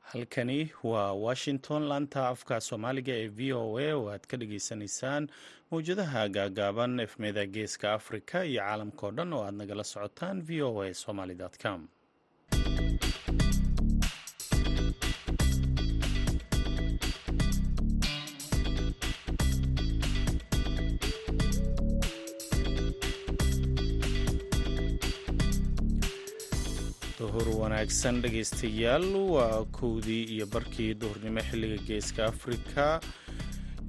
halkani waa washington laanta afka soomaaliga ee v o a oo aad ka dhageysanaysaan mawjadaha gaagaaban efmeda geeska afrika iyo caalamkao dhan oo aad nagala socotaan v o a somaly com. Duhur wanaagsan dhegaystayaal waa kowdii iyo barkii duhurnimo xilliga geeska afrika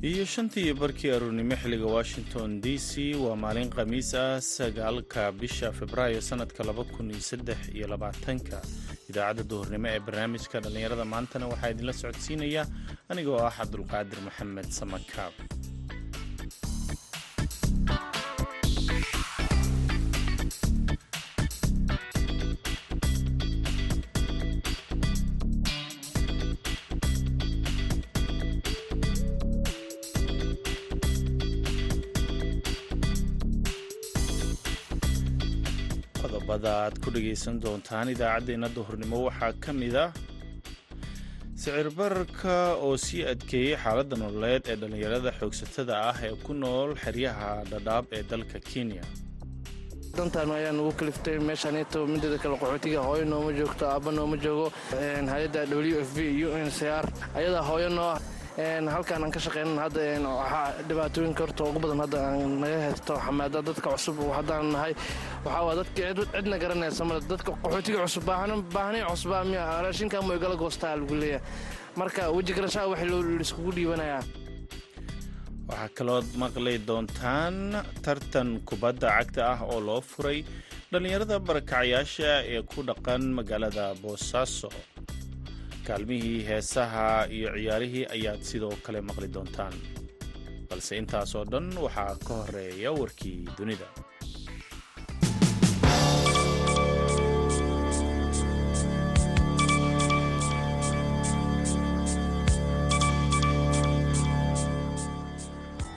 iyo shantii barkii aruurnimo xilliga washington d c waa maalin khamiis ah sagaalka bisha februaayo sanadka laba kun iyo saddex iyo labaatanka. Idaacadda duhurnimo ee barnaamijka dhallinyarada maantana waxaa idinla socodsiinaya anigoo ah cabdulqaadir maxamed samakaab qodobada aad ku dhegaysan doontaan idaacaddeenna duhurnimo waxaa ka mid ah sicir bararka oo sii adkeeyey xaaladda nololeed ee dhallinyarada xoogsatada ah ee ku nool xeryaha dhadhaab ee dalka kenya. Dantaan ayaa nugu kaliftay meeshaanito mideeda kale qaxootiga hooyo nooma joogto aabba nooma joogo hay'adda w f v u n c r ayadaa hooyo noo ah halkaan aan ka shaqeynan hadda waxaa dhibaatooyinka horta ugu badan hadda aan naga haysto xamaada dadka cusub haddaan nahay waxaa waa dadka cidna garanaysa. Male dadka qaxootiga cusub baahnay cusbaa miya raashinkaa mu igala goostaa lagu leeyahay. Marka weji garashaa wax laiskugu dhiibanayaa. Waxaa kalood maqli doontaan tartan kubadda cagta ah oo loo furay dhallinyarada barakacayaasha ee ku dhaqan magaalada boosaaso kaalmihii heesaha iyo ciyaarihii ayaad sidoo kale maqli doontaan. Balse intaasoo dhan waxaa ka horreeya warkii dunida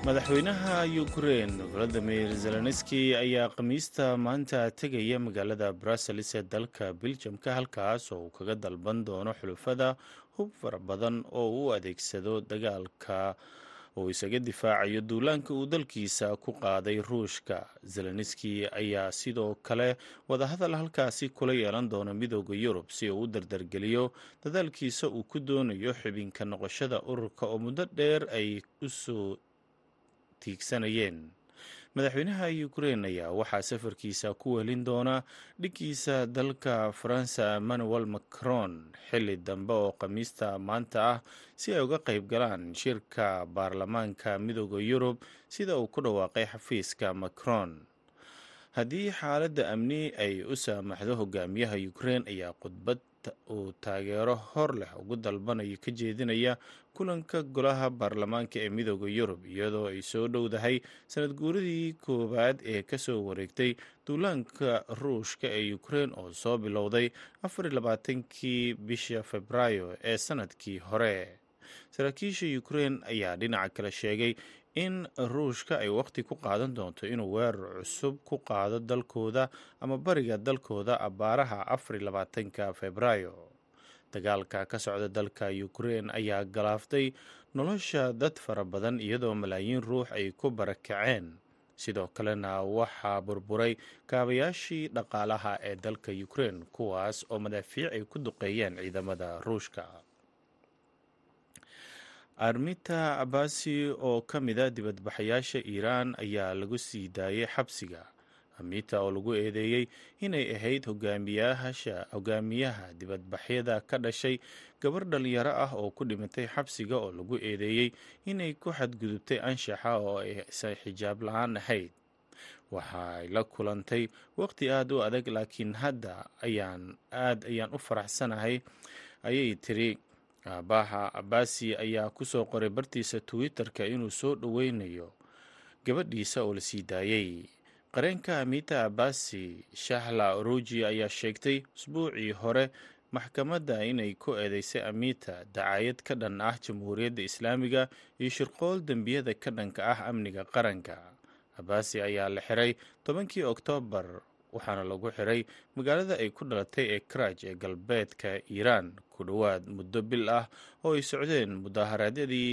madaxweynaha ukrein valadimir zelenski ayaa khamiista maanta tegaya magaalada bruseles ee dalka beljamka halkaas oo uu kaga dalban doono xulufada hub fara badan oo uu adeegsado dagaalka uu isaga difaacayo duulaanka uu dalkiisa ku qaaday ruushka. Zelenski ayaa sidoo kale wadahadal halkaasi kula yeelan doona midooda yurub si uu u dardargeliyo dadaalkiisa uu ku doonayo xubinka noqoshada ururka oo muddo dheer ay u soo tiigsanayeen madaxweynaha ukrein ayaa waxaa safarkiisa ku welin doona dhiggiisa dalka faransa emmanuel macron xilli dambe oo khamiista maanta ah si ay uga qayb galaan shirka baarlamaanka midooda yurub sida uu ku dhawaaqay xafiiska macron. Haddii xaaladda amni ay u saamaxdo hogaamiyaha ukrein ayaa khudbad uu taageero hor leh. Ugu dalbanaya ka jeedinaya kulanka golaha baarlamaanka ee midooda yurub iyadoo ay soo dhowdahay sanad guuradii koowaad ee ka soo wareegtay duulaanka ruushka ee ukrein oo soo bilowday afarlabaatankii bisha febraayo ee sannadkii hore. Saraakiisha ukrein ayaa dhinaca kale sheegay in ruushka ay wakhti ku qaadan doonto inuu weerar cusub ku qaado dalkooda ama bariga dalkooda abbaaraha afar labaatanka febraayo. Dagaalka ka socda dalka ukrein ayaa galaaftay nolosha dad fara badan iyadoo malaayiin ruux ay ku barakaceen. Sidoo kalena waxaa burburay kaabayaashii dhaqaalaha ee dalka ukrein kuwaas oo madaafiic ay ku duqeeyeen ciidamada ruushka armita abasi oo ka mida dibadbaxayaasha iiraan ayaa lagu sii daayay xabsiga. Amita oo lagu eedeeyey inay ahayd hogaamiyaha dibadbaxyada ka dhashay gabar dhalinyaro ah oo ku dhimatay xabsiga oo lagu eedeeyey inay ku xadgudubtay anshaxa oo aysan xijaab la'aan ahayd. Waxaay la kulantay waqti aada u adag laakiin hadda ayaan aad ayaan u faraxsanahay ayay tiri aabaha abasi ayaa ku soo qoray bartiisa twitter-ka inuu soo dhoweynayo gabadhiisa oo la sii daayey qareenka amita abasi shahla oruji ayaa sheegtay usbuucii hore maxkamadda inay ku eedeysay amita dacaayad ka dhan ah jamhuuriyadda islaamiga iyo shirqool dembiyada ka dhanka ah amniga qaranka. Abasi ayaa la xiray tobankii oktoobar waxaana lagu xiray magaalada ay ku dhalatay ee karaj ee galbeedka iiraan ku dhowaad muddo bil ah oo ay socdeen mudaaharaadyadii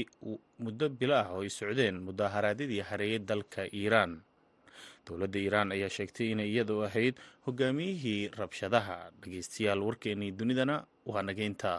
muddo bilo ah oo ay socdeen mudaaharaadyadii hareeyay dalka iiraan dowladda iiraan ayaa sheegtay inay iyadu ahayd hogaamiyihii rabshadaha. Dhegeystayaal warkeennii dunidana waa nageynta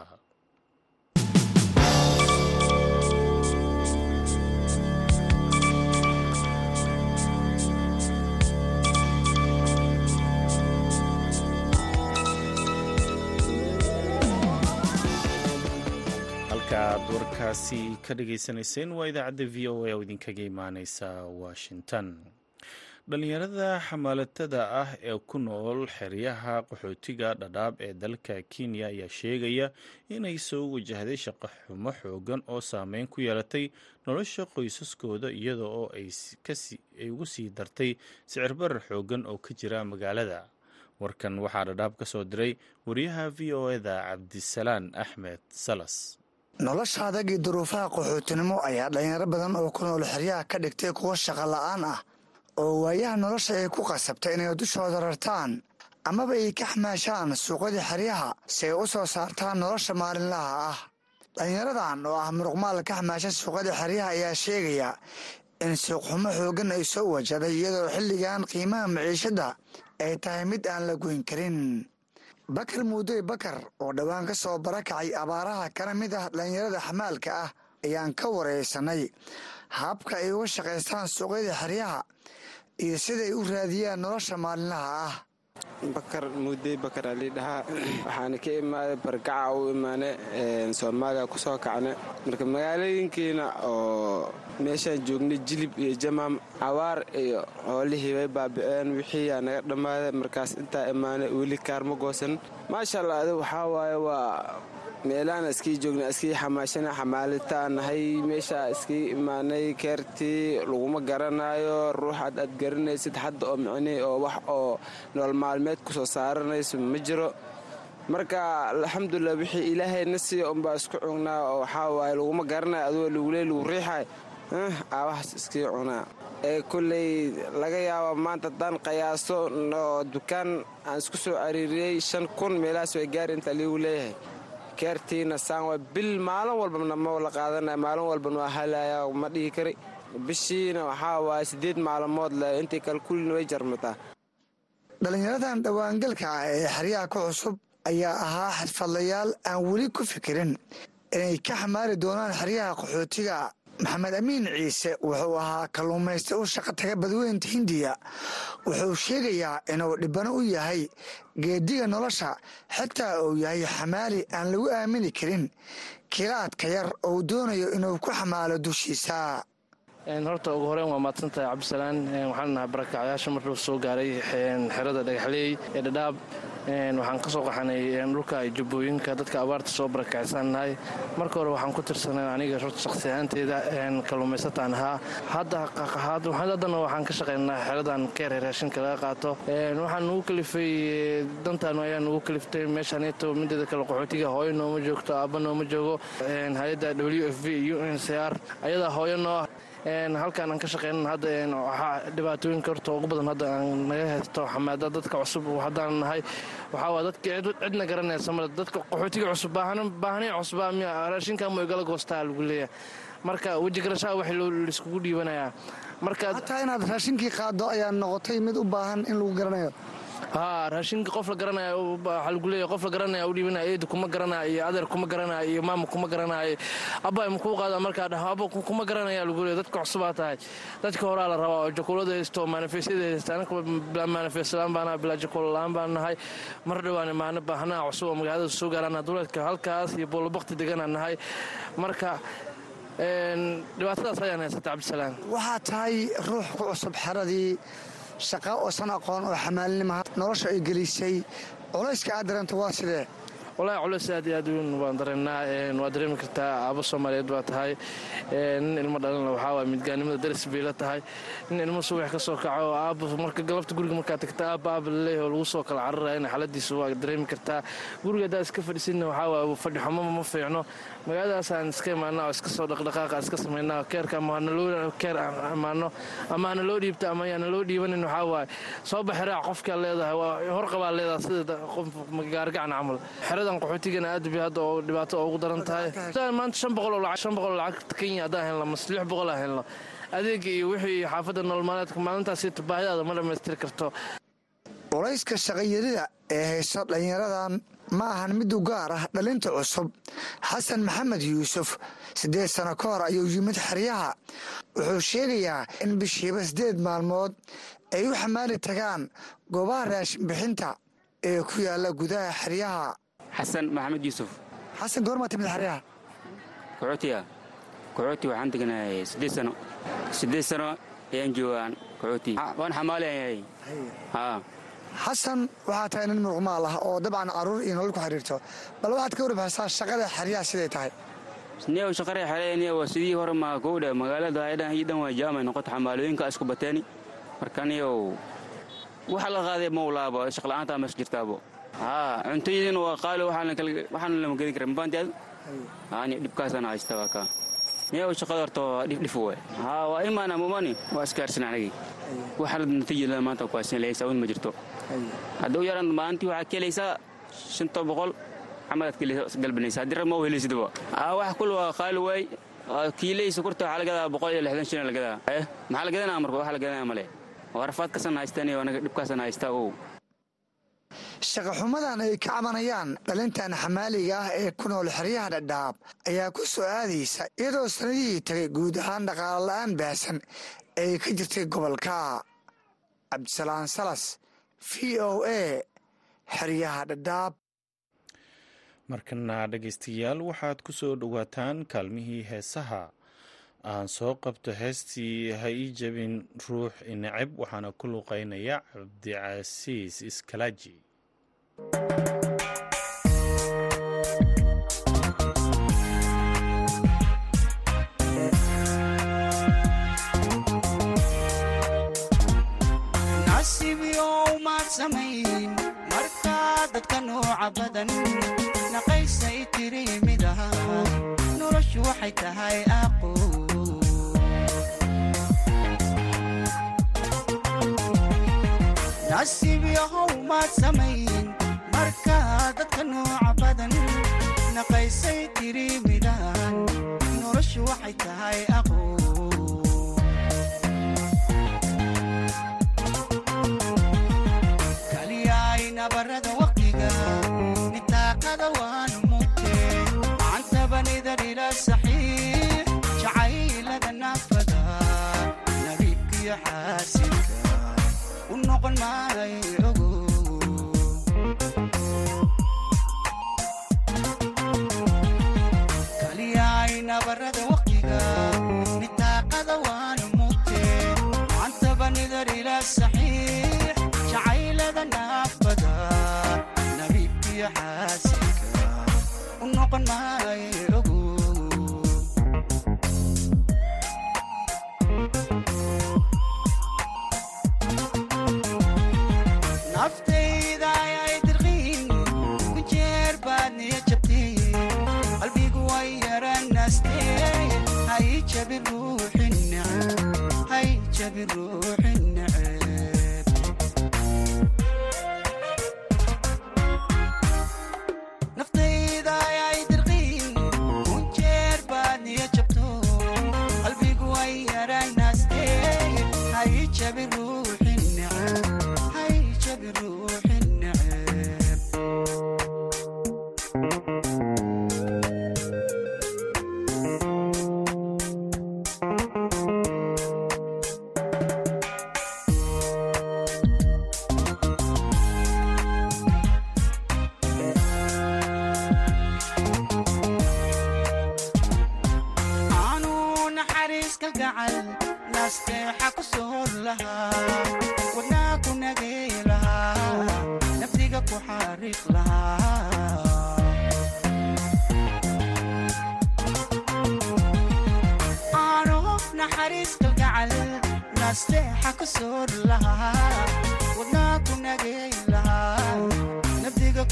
warkaasi ka dhageysanayseen waa idaacadda v o a oo idinkaga imaaneysa washington. Dhalinyarada xamaalatada ah ee ku nool xeryaha qaxootiga dhadhaab ee dalka kenya ayaa sheegaya inay soo wajahday shaqo xumo xoogan oo saameyn ku yeelatay nolosha qoysaskooda iyada oo ay ugu sii dartay sicirbarar xoogan oo ka jira magaalada. Warkan waxaa dhadhaab ka soo diray wariyaha v o eda cabdisalaan axmed salas nolosha adag iyo duruufaha qaxootinimo ayaa dhalinyaro badan oo ku nool xeryaha ka dhigtay kuwa shaqo la'aan ah oo waayaha nolosha ay ku qasabtay inay dushooda rartaan amaba ay ka xamaashaan suuqyadii xeryaha si ay u soo saartaan nolosha maalinlaha ah. Dhalinyaradan oo ah muruqmaal ka xamaasha suuqyada xeryaha ayaa sheegaya in suuqxumo xooggan ay soo wajaday iyadoo xilligan qiimaha maciishadda ay tahay mid aan la goyn karin bakar muudey bakar oo dhowaan ka soo barakacay abaaraha kana mid ah dhalinyarada xamaalka ah ayaan ka waraysanay habka ay uga shaqaystaan suuqyada xeryaha iyo siday u raadiyaan nolosha maalinlaha ah bakar muudey bakar ali dhahaa waxaana ka imaaday bargaca u imaane soomaaliya ku soo kacne marka magaalooyinkiina oo meeshaan joognay jilib iyo jamaam cawaar iyo hoolihii way baaba'een wixiiyaa naga dhammaaday markaas intaa imaane weli kaarma goosan. Maasha allah adi waxaa waaye waa meelaana iskii joogna iskii xamaashana xamaalitaan nahay meeshaa iskii imaanay keertii laguma garanaayo. Ruuxaad aad garanaysid hadda oo micnihii oo wax oo nool maalmeed ku soo saaranayso ma jiro. Marka alxamdulilah wixii ilaahayna siiya unbaa isku cugnaa oo waxaa waaye laguma garanayo adugo laguley lagu riixay. Aabahaas iskii cunaa. Ee kolley laga yaaba maanta haddaan qiyaaso oo dukaan aan isku soo cariiriyey shan kun meelahaas way gaari inta liigu leeyahay keertiina saan waa bil maalin walbana ma la qaadanaya maalin walbana waa halaya ma dhihi kari. Bishiina waxaa waaye siddeed maalmood le intii kale kullina way jarmataa. Dhalinyaradan dhowaangalka ah ee xeryaha ku cusub ayaa ahaa xirfadlayaal aan weli ku fikirin inay ka xamaali doonaan xeryaha qaxootiga maxamed amiin ciise wuxuu ahaa kalluumaysta u shaqa taga badweynta hindiya. Wuxuu sheegayaa inuu dhibano u yahay geediga nolosha xitaa uu yahay xamaali aan lagu aamini karin. Kilaadka yar ou doonayo inuu ku xamaalo dushiisa horta ugu horeyn waa mahadsantahay cabdisalaan. Waxaan nahay barakacyaasha markuu soo gaaray xerada dhagaxleey ee dhadhaab waxaan ka qaxanay dhulka jubbooyinka dadka abaarta soo barakacsan nahay. Marka hore waxaan ku tirsanay aniga horta shakhsi ahaanteeda kalluumaysataan ahaa. Haddana waxaan ka shaqaynaa xeradan keere raashinka laga qaato. Waxaan nugu kalifay dantaan ayaa nugu kaliftay. Meeshaanito mideeda kale qaxootiga hooyo nooma joogto aabba nooma joogo. Hay'adda w f v u n c r ayadaa hooyo noo halkaan aan ka shaqeynan hadda waxaa dhibaatooyinka horta ugu badan hadda aan naga haysto xamaada dadka cusub haddaan nahay waxaa waa dadka cidna garanaysa male dadka qaxootiga cusub baahniya cusubaa miya raashinka mo igala goostaa lagu leeyahay. Marka weji garashaha wax laiskugu dhiibanayaa. Marka hataa inaad raashinkii qaado ayaa noqotay mid u baahan in lagu garanayo raashinka qof la garanaya waxaa lagu leeyahay qof la garanaya u dhiibanaya eedu kuma garanaya iyo adeer kuma garanaya iyo maama kuma garanaya abba ma kuu qaada markaa dhaho abba kuma garanaya lagu leeyahay dadka cusubaa tahay. Dadka horaa la rabaa oo jakuulada haysto manifestyada haysta anaka bilaa manifestlaan baan nahay bilaa jakuulo la'aan baan nahay. Mar dhowaan imaano baahnaha cusub oo magaalada soo gaarana duleedka halkaas iyo boolobakti deganaan nahay. Marka dhibaatadaas ayaan haysata cabdisalaam. Waxaa tahay ruux ku cusub xeradii shaqa oosan aqoon oo xamaalinimaha nolosha ay gelisay culayska aad dareento waa sidee walahi culeys aad iyo aad weyn waan dareennaa waa dareemi kartaa aabo soomaaliyeed baa tahay. Nin ilmo dhalina waxaa waay midgaanimada daris bay la tahay. Nin ilmo subax ka soo kaco oo aabo marka galabta guriga markaa tagta aaba aaba laleeyahy lagu soo kala cararayana xaaladiisa waa dareemi kartaa. Guriga haddaa iska fadhisinna waxaa waay fadhi xumama ma fiicno. Magaaladaasaan iska imaanaa oo iska soo dhaqdhaqaaqa iska samaynaa keerka keer imaano ama hana loo dhiibta ama yaana loo dhiibanin waxaa waaye soo baxiraac qofkaa leedahay waa horqabaa leedahay sida gaargacan camal xeradan qaxootigana aad bay hadda dhibaato ugu daran tahay. Maanta shan boqol oo lacag shan boqol oo lacagta kenya haddaan helno mase lix boqol aan helno. Adeega iyo wixii xaafadda nolol maalmeedka maalintaasi baahidaada ma dhammaystiri karto. Culayska shaqayarida ee hayso dhallinyaradan ma ahan mid u gaar ah dhalinta cusub. Xasan maxamed yuusuf siddeed sano ka hor ayuu yimid xeryaha. Wuxuu sheegayaa in bishiiba siddeed maalmood ay u xamaali tagaan goobaha raashin bixinta ee ku yaalla gudaha xeryaha xasan maxamed yuusuf xasan goormaa timid xeryaha kaxootiya kaxooti waxaan deganahay siddeed sano siddeed sano ayaan joogaan kaxooti waan xamaalayahay haa xasan waxaa tahay nin muruqmaal ah oo dabcan carruur iyo nolol ku xidhiirto bal waxaad ka warbixisaa shaqada xeryaha siday tahay niyow shaqare xaleeniya waa sidii hore maa kowdhe magaalada aydhan iyo dhan waa jaamay noqota xamaalooyinka isku bateeni marka niyow waxa la qaaday mawlaabo shaqla'aanta mees jirtaabo haa cuntooyadiina waa qaali waxaana lama gedi kara mabaanti adu haani dhibkaasana haysta waa kaa niyow shaqada horta waa dhifdhif we haa waa imaana mumani waa iskaarsan anagi waxa natiijada maanta ku haysan lahaysa awood ma jirto. Hadda u yaran maalintii waxaad ka helaysaa shanta boqol camalaad galbanaysa haddii rag ma helaysidaba aa wax kul waa qaali waay. Kiilaysa kurta waxaa lagadaa boqol iyo lixdan shilin lagadaa eh? Maxaa lagadanaa marka? Waxa lagadanaa male waa rafaadkasan haystaan iyo anaga dhibkaasan haystaa ow shaqaxumadan ay ka cabanayaan dhalintan xamaaliga ah ee ku nool xeryaha dhadhaab ayaa ku soo aadaysa iyadoo sanadihii tagay guud ahaan dhaqaalo la'aan baahsan ay ka jirtay gobolka. Cabdisalaan salas v o a xeryaha dhadhaab. Markana dhegaystayaal waxaad ku soo dhowaataan kaalmihii heesaha aan soo qabto heestii ha ii jabin ruux inacab waxaana ku luqeynaya cabdicasiis iskalaaji nasiibyow maad samayn. Markaa dadka nooca badan naqaysay tiri mid aha noloshu waxay tahay aqo noqon hay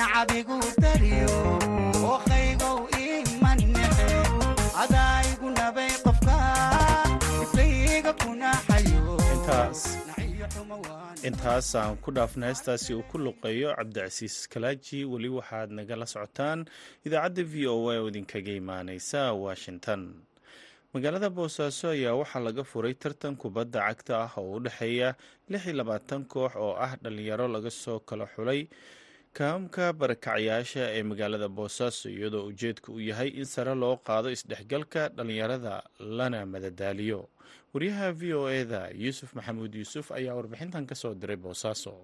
nacabigu dariyo nabay qofka intaas aan ku dhaafna heestaasi uu ku luqeeyo cabdicasiis kalaaji. Weli waxaad nagala socotaan idaacadda v o a oo idinkaga imaaneysa washington. Magaalada boosaaso ayaa waxaa laga furay tartan kubadda cagta ah oo u dhexeeya koox oo ah dhalinyaro laga soo kala xulay kaamka barakacyaasha ee magaalada boosaaso iyadoo ujeedka uu yahay in sare loo qaado isdhexgalka dhalinyarada lana madadaaliyo. Waryaha v o eda yuusuf maxamuud yuusuf ayaa warbixintan ka soo diray boosaaso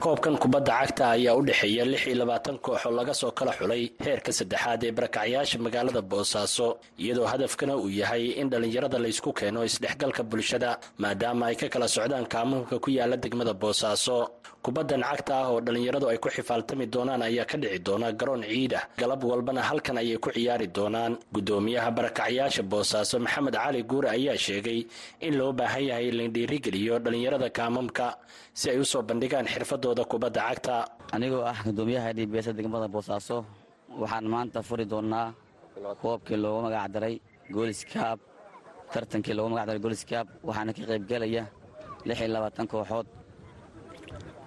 koobkan kubadda cagta ayaa u dhexeeya lix iyo labaatan koox oo laga soo kala xulay heerka saddexaad ee barakacyaasha magaalada boosaaso iyadoo hadafkana uu yahay in dhallinyarada laysku keeno isdhexgalka bulshada maadaama ay ka kala socdaan kaamanka ku yaalla degmada boosaaso kubaddan cagta ah oo dhallinyaradu ay ku xifaaltami doonaan ayaa ka dhici doona garoon ciid ah. Galab walbana halkan ayay ku ciyaari doonaan. Guddoomiyaha barakacyaasha boosaaso maxamed cali guure ayaa sheegay in loo baahan yahay in la dhiirigeliyo dhallinyarada kaamamka si ay u soo bandhigaan xirfadooda kubadda cagta. Anigoo ah gudoomiyaha dhiibeesa degmada boosaaso waxaan maanta furi doonnaa koobkii loogu magac daray gooliskaab tartankii loogu magac daray gooliskaab waxaana ka qaybgelaya lix iyo labaatan kooxood.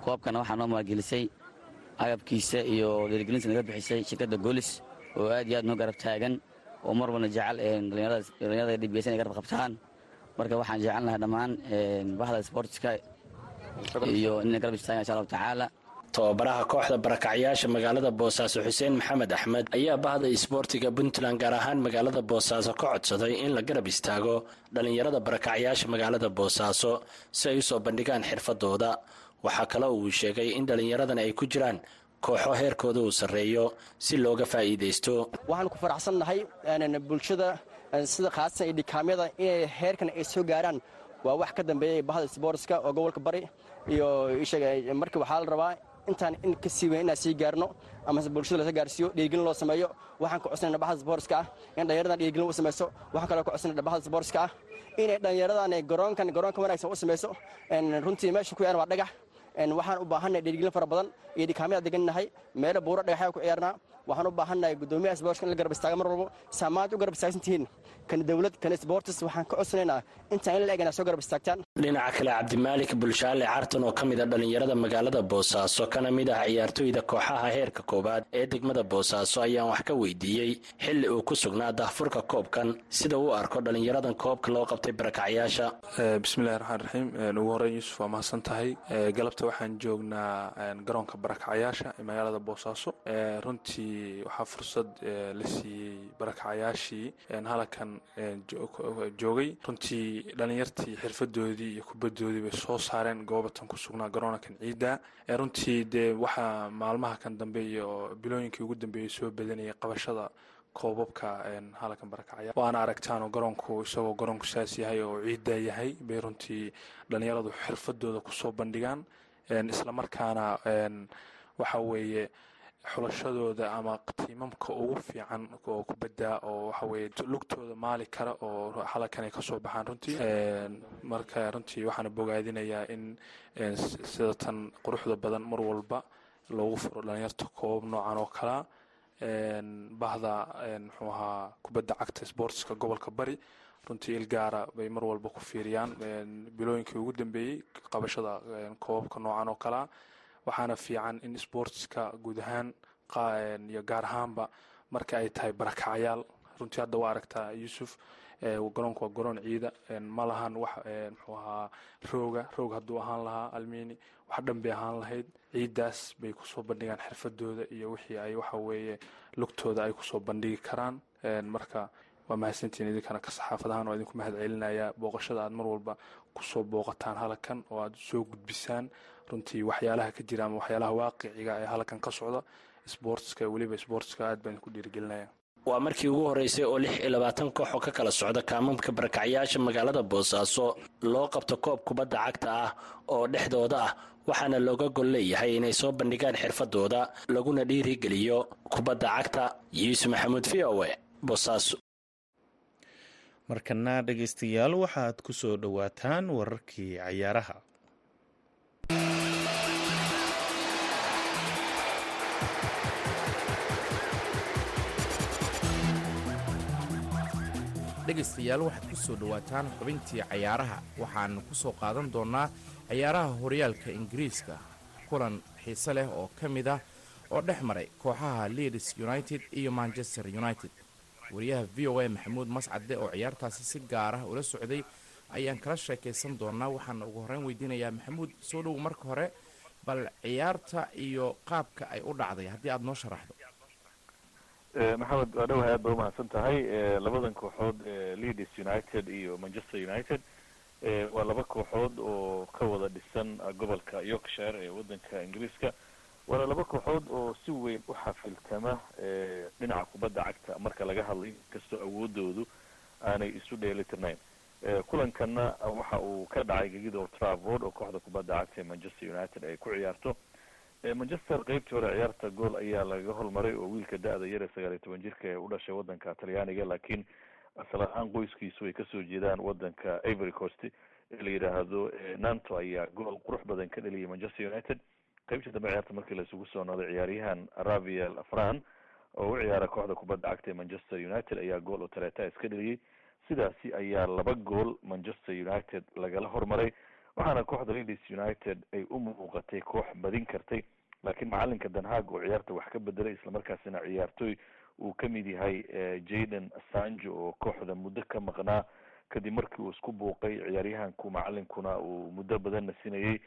Koobkana waxaa noo maalgelisay agabkiisa iyo dhiirigelinta naga bixisay shirkadda goolis oo aad iyo aad noo garab taagan oo mar walna jecel dhallinyarada dhiibeesa inay garab qabtaan. Marka waxaan jecelnahay dhammaan bahda sportska iyo inay garab istaagan insha allahu tacaala tababaraha kooxda barakacyaasha magaalada boosaaso xuseen maxamed axmed ayaa bahda isboortiga puntland gaar ahaan magaalada boosaaso ka codsaday in la garab istaago dhallinyarada barakacyaasha magaalada boosaaso si ay u soo bandhigaan xirfadooda. Waxaa kale uu sheegay in dhallinyaradan ay ku jiraan kooxo heerkooda uu sarreeyo si looga faa'iidaysto. Waxaan ku faraxsannahay bulshada sida khaasatan iyo dhikaamyada inay heerkan ay soo gaaraan waa wax ka dambeeyay bahda sboortska oo gobolka bari. Iyo marka waxaa la rabaa intaan in ka sii weyn inaan sii gaarno ama bulshada lasa gaarsiiyo dhiirgelin loo sameeyo waxaan ka codsanayna bahda sboortska ah. In dhallinyaradan dhiirgelin u samayso waxaan kaloo ka codsanayna bahda sboortska ah. Inay dhallinyaradan garoonkan garoonka wanaagsan u samayso runtii meesha ku yaaran waa dhagax. Waxaan u baahannahay dhiirgelin fara badan iyo dhikaamyada degannahay meelo buuro dhagaxyaa ku ciyaarnaa. Waxaan u baahannahay gudoomiyaha sboortska in la garab istaaga mar walbo saamaanta u garab istaagsan tihiin kan dowlad kan sboortis waxaan ka codsanaynaa intaan in la eg inaa soo garab istaagtaan. Dhinaca kale cabdimaalik bulshaale cartan oo ka mid a dhallinyarada magaalada boosaaso kana mid ah ciyaartooyda kooxaha heerka koowaad ee degmada boosaaso ayaan wax ka weydiiyey xilli uu ku sugnaa dahfurka koobkan sida uu arko dhallinyaradan koobka loo qabtay barakacyaasha bismillahi raxmaan raxiim ugu horeyn yuusuf waa mahadsan tahay. Galabta waxaan joognaa garoonka barakacyaasha ee magaalada boosaaso. Runtii waxaa fursad la siiyey barakacyaashii halakan joogay. Runtii dhalinyartii xirfadoodii iyo kubadoodii bay soo saareen goobatan ku sugnaa garoonkan ciidda. Runtii dee waxaa maalmaha kan dambe iyo bilooyinkii ugu dambeeyey soo badanayay qabashada koobabka halakan barakacya waana aragtaan garoonku isagoo garoonku saas yahay oo ciidda yahay bay runtii dhalinyaradu xirfadooda ku soo bandhigaan. Islamarkaana waxa weeye xulashadooda ama tiimamka ugu fiican oo kubadda oo waxaweye lugtooda maali kara oo halakan ay ka soo baxaan runtii marka runtii waxaana bogaadinayaa in sida quruxda badan mar walba loogu furo dhalinyarta koobab noocan oo kalea bahda muxuu ahaa kubadda cagta sportska gobolka bari runtii ilgaara bay mar walba ku fiiriyaan bilooyinkii ugu dambeeyey qabashada koobabka noocan oo kalea waxaana fiican in sportska guud ahaan iyo gaar ahaanba marka ay tahay barakacyaal runtii hadda waa aragtaa yuusuf garoonku waa garoon ciida. Ma wax muxuu ahaa rooga roog hadduu ahaan lahaa almini wax dhan ahaan lahayd. Ciiddaas bay ku soo bandhigaan xirfadooda iyo wixii ay waxa weeye lugtooda ay ku soo bandhigi karaan. Marka waa mahadsantiin idinkana ka saxaafadahaan waa idinku mahad celinayaa booqashada aad mar walba ku soo booqataan halkan oo aad soo gudbisaan runtii waxyaalaha ka jira ama waxyaalaha waaqiciga ee halkan ka socda sboortska weliba sboortska aad baan idinku dhiirigelinaya waa markii ugu horreysay oo lix iyo labaatan koox oo ka kala socda kaamamka barakacyaasha magaalada boosaaso loo qabto koob kubadda cagta ah oo dhexdooda ah waxaana looga gol leeyahay inay soo bandhigaan xirfadooda laguna dhiirigeliyo kubadda cagta. Yuusuf maxamuud v o e boosaaso markana dhegaystayaal waxaad ku soo dhowaataan wararkii cayaaraha dhegaystayaal waxaad ku soo dhowaataan xubintii cayaaraha. Waxaanu ku soo qaadan doonnaa cayaaraha horyaalka ingiriiska kulan xiise leh oo ka mid ah oo dhex maray kooxaha leeds united iyo manchester united. Wariyaha v o a maxamuud mascade oo ciyaartaasi si gaar ah ula socday ayaan kala sheekaysan doonnaa waxaana ugu horreyn weydiinayaa maxamuud soo dhow marka hore bal ciyaarta iyo qaabka ay u dhacday haddii aada noo sharaxdo maxamed waa dhowahay aad ba umahadsan tahay. Labadan kooxood leeds united iyo manchester united. Waa laba kooxood oo ka wada dhisan gobolka yorkshire ee wadanka ingiriiska. Waana laba kooxood oo si weyn u xafiltama dhinaca kubadda cagta. Marka laga hadlay inkastoo awoodoodu aanay isu dheelitirnayn kulankana waxa uu ka dhacay gegida old trafford oo kooxda kubadda cagta ee manchester united ay ku ciyaarto manchester qeybtii hore ciyaarta gool ayaa lagaga holmaray oo wiilka da-da yar ee sagaal iyo toban jirka ee u dhashay wadanka talyaaniga laakiin asal ahaan qoyskiisu ay ka soo jeedaan wadanka ivory coast. Ee la yidhaahdo nanto ayaa gool qurux badan ka dheliyay manchester united. Qeybtii dambe ciyaarta markii la isugu soo noday ciyaaryahan raviel afran oo u ciyaara kooxda kubadda cagta ee manchester united ayaa gool oo taleeta iska dheliyey sidaasi ayaa laba gool manchester united lagala hormaray waxaana kooxda leeds united ay u muuqatay koox badin kartay laakiin macalinka danhaag oo ciyaarta wax ka bedelay islamarkaasina ciyaartoy uu ka mid yahay jaden sanjo oo kooxda muddo ka maqnaa. Kadib markii uu isku buuqay ciyaaryahanku macalinkuna uu muddo badan nasinayay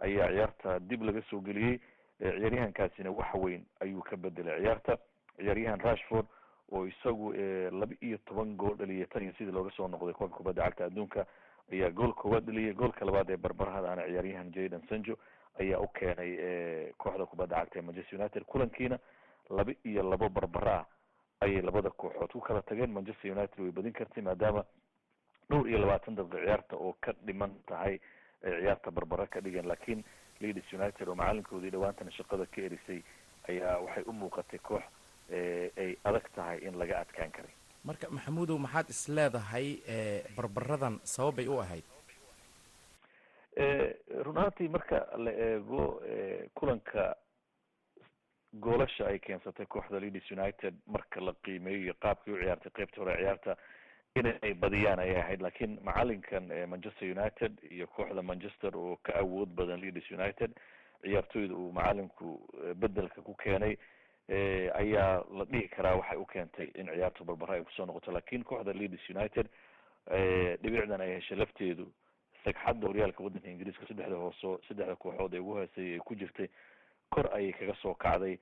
ayaa ciyaarta dib laga soo geliyey ciyaaryahankaasina wax weyn ayuu ka bedelay ciyaarta. Ciyaaryahan rashford oo isagu laba iyo toban gool dhaliyay tan iyo sidii looga soo noqday koobka kubadda cagta adduunka ayaa gool koowaad dhaliyay goolka labaad ee barbarhadaana ciyaaryahan jaden sanjo ayaa u keenay kooxda kubadda cagta ee manchester united. Kulankiina laba iyo labo barbara ayay labada kooxood ku kala tageen. Manchester united way badin kartay maadaama dhowr iyo labaatan daqiiqa ciyaarta oo ka dhiman tahay ay ciyaarta barbara ka dhigeen. Laakiin leeds united oo macalinkoodii dhawaantana shaqada ka erisay ayaa waxay u muuqatay koox ay adag tahay in laga adkaan karay marka maxamuudow maxaad is leedahay barbaradan sababay u ahayd? Run ahaantii marka la eego kulanka goolasha ay keensatay kooxda leeds united marka la qiimeeyo iyo qaabkii u ciyaartay qeybta hore ciyaarta inay badiyaan ayay ahayd. Laakiin macalinkan manchester united iyo kooxda manchester oo ka awood badan leeds united ciyaartoyda uu macalinku bedelka ku keenay ayaa la dhihi karaa waxay u keentay in ciyaartu barbara ay ku soo noqoto. Laakiin kooxda leeds united dhibicdan ay heshay lafteedu sagxadda horyaalka waddanka ingiriiska saddexda hooso saddexda kooxood ee ugu hooseeyay ay ku jirtay kor ayay kaga soo kacday.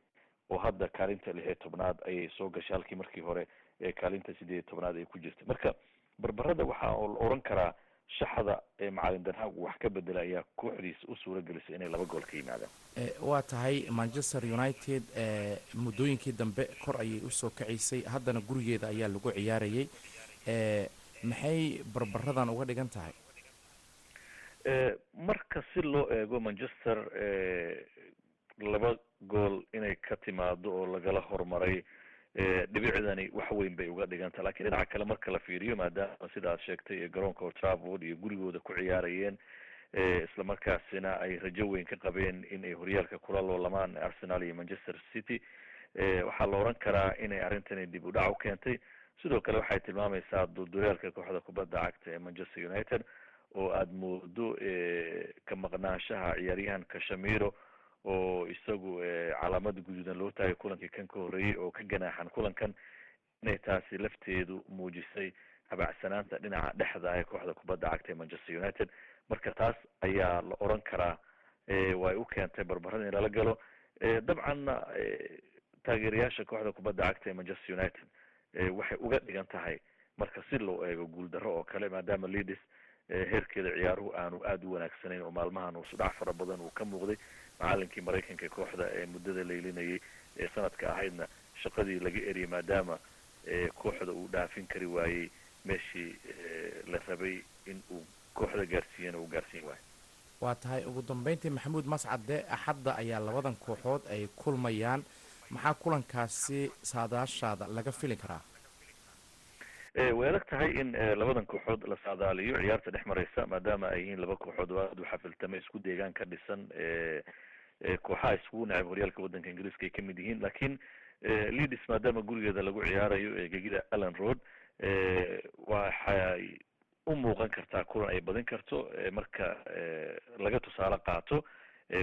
Oo hadda kaalinta lix iyo tobnaad ayay soo gashay halkii markii hore ee kaalinta sideed iyo tobnaad ay ku jirtay. Marka barbarada waxaa la oran karaa shaxda ee macalin danhaag wax ka bedela ayaa kooxdiisa u suura gelisay inay laba gool ka yimaadaan waa tahay manchester united muddooyinkii dambe kor ayay u soo kacaysay haddana gurigeeda ayaa lagu ciyaarayay. Maxay barbaradan uga dhigan tahay? Marka si loo eego manchester laba gool inay ka timaado oo lagala hormaray dhibicdani wax weyn bay uga dhiganta. Lakiin dhinaca kale marka la fiiriyo maadaama sida sheegtay garoonka old trafford iyo gurigooda ku ciyaarayeen islamarkaasina ay rajo weyn ka qabeen in ay horyaalka kula loolamaan arsenal iyo manchester city. Waxaa la oran karaa inay arrintani dib u dhac u keentay. Sidoo kale waxay tilmaamaysaa duldulaalka kooxda kubadda cagta ee manchester united oo aada moodo ka maqnaanshaha ciyaaryahan kashamiro oo isagu calaamada guduudan loo taagay kulankii kan ka horreeyey oo ka ganaaxan kulankan inay taasi lafteedu muujisay habacsanaanta dhinaca dhexda ee kooxda kubadda cagta ee manchester united. Marka taas ayaa la oran karaa way u keentay barbarada in lala galo. Dabcanna taageerayaasha kooxda kubadda cagta ee manchester united waxay uga dhigan tahay marka si loo eego guuldarro oo kale maadaama leadis heerkeeda ciyaaruhu aanu aada u wanaagsanayn oo maalmahan uu sudhac fara badan uu ka muuqday macalinkii maraykanka kooxda ee muddada laylinayay ee sanadka ahaydna shaqadii laga eriyay maadaama kooxda uu dhaafin kari waayey meeshii la rabay in uu kooxda gaarsiiyana uu gaarsiin waayo. Waa tahay ugu dambeyntii maxamuud mascade axadda ayaa labadan kooxood ay kulmayaan. Maxaa kulankaasi saadaashaada laga fili karaa way adag tahay in labadan kooxood la saadaaliyo ciyaarta dhex maraysa maadaama ay yihiin laba kooxood oo aada u xafiltame isku deegaan ka dhisan kooxaha iskugu nacib horyaalka waddanka ingiriiska ay ka mid yihiin. Lakin leadis maadaama gurigeeda lagu ciyaarayo gegida allen road waxay u muuqan kartaa kulan ay badin karto marka laga tusaale qaato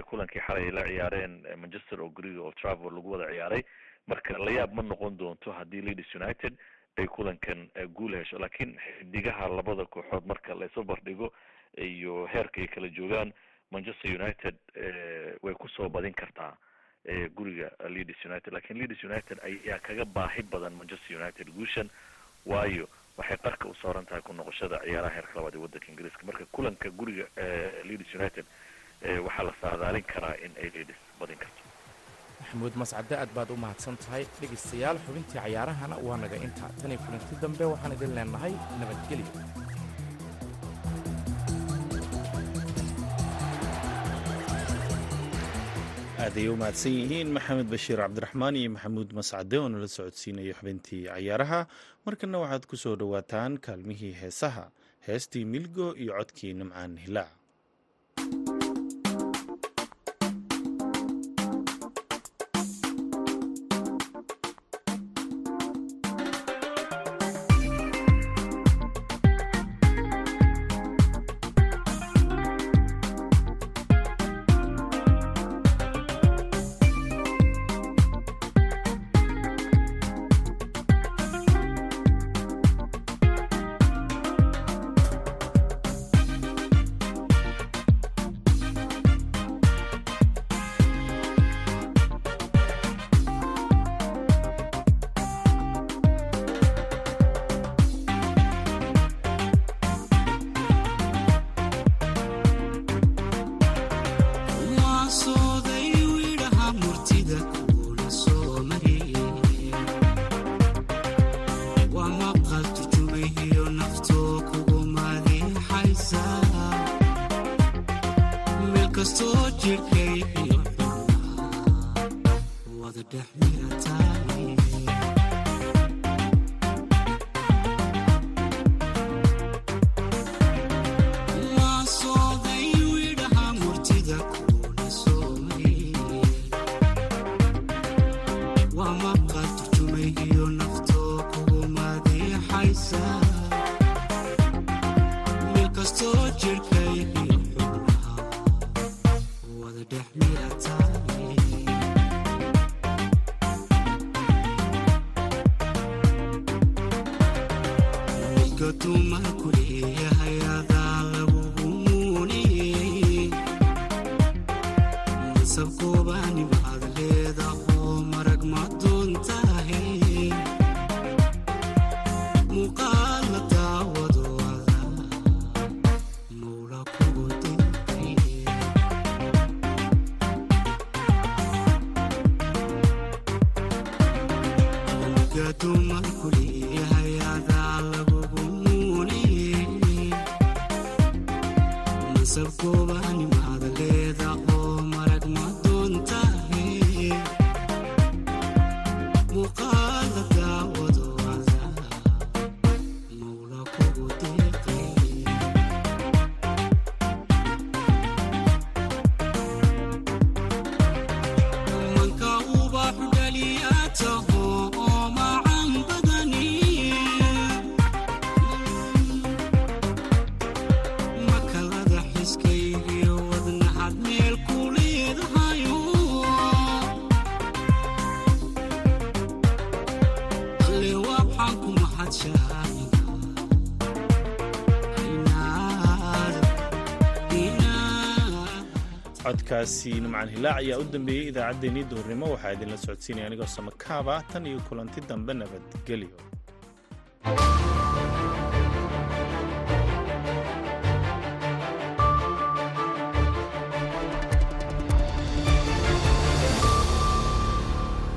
kulankii xalay ay la ciyaareen manchester oo guriga oo travel lagu wada ciyaaray. Marka layaab ma noqon doonto haddii leadis united ay kulankan guul hesho laakiin xidigaha labada kooxood marka la bardhigo iyo heerka ay kala joogaan manchester united way ku soo badin kartaa guriga leadis united. Lakin leadis united ayaa kaga baahi badan manchester united guushan waayo waxay qarka u saaran tahay ku noqoshada ciyaaraha heerka labaad ee waddanka ingiriiska. Marka kulanka guriga leadis united waxaa la saadaalin karaa in ay leadis badin karto maxamuud mascade aad baad u mahadsan tahay dhegaystayaal xubintii cayaarahana waa naga intaa tan kulanti dambe waxaan idin leenahay nabadgelyo. Aaday u mahadsan yihiin maxamed bashiir cabdiraxmaan iyo maxamuud mascade oo nala socodsiinayo xubintii cayaaraha markana waxaad ku soo dhowaataan kaalmihii heesaha heestii milgo iyo codkii nimcaan hilaac estoy codkaasi nimcaan hilaac ayaa u dambeeyey idaacaddeenii duhurnimo. Waxaa idinla socodsiinaya anigoo samakaaba tan iyo kulanti dambe nabadgelyo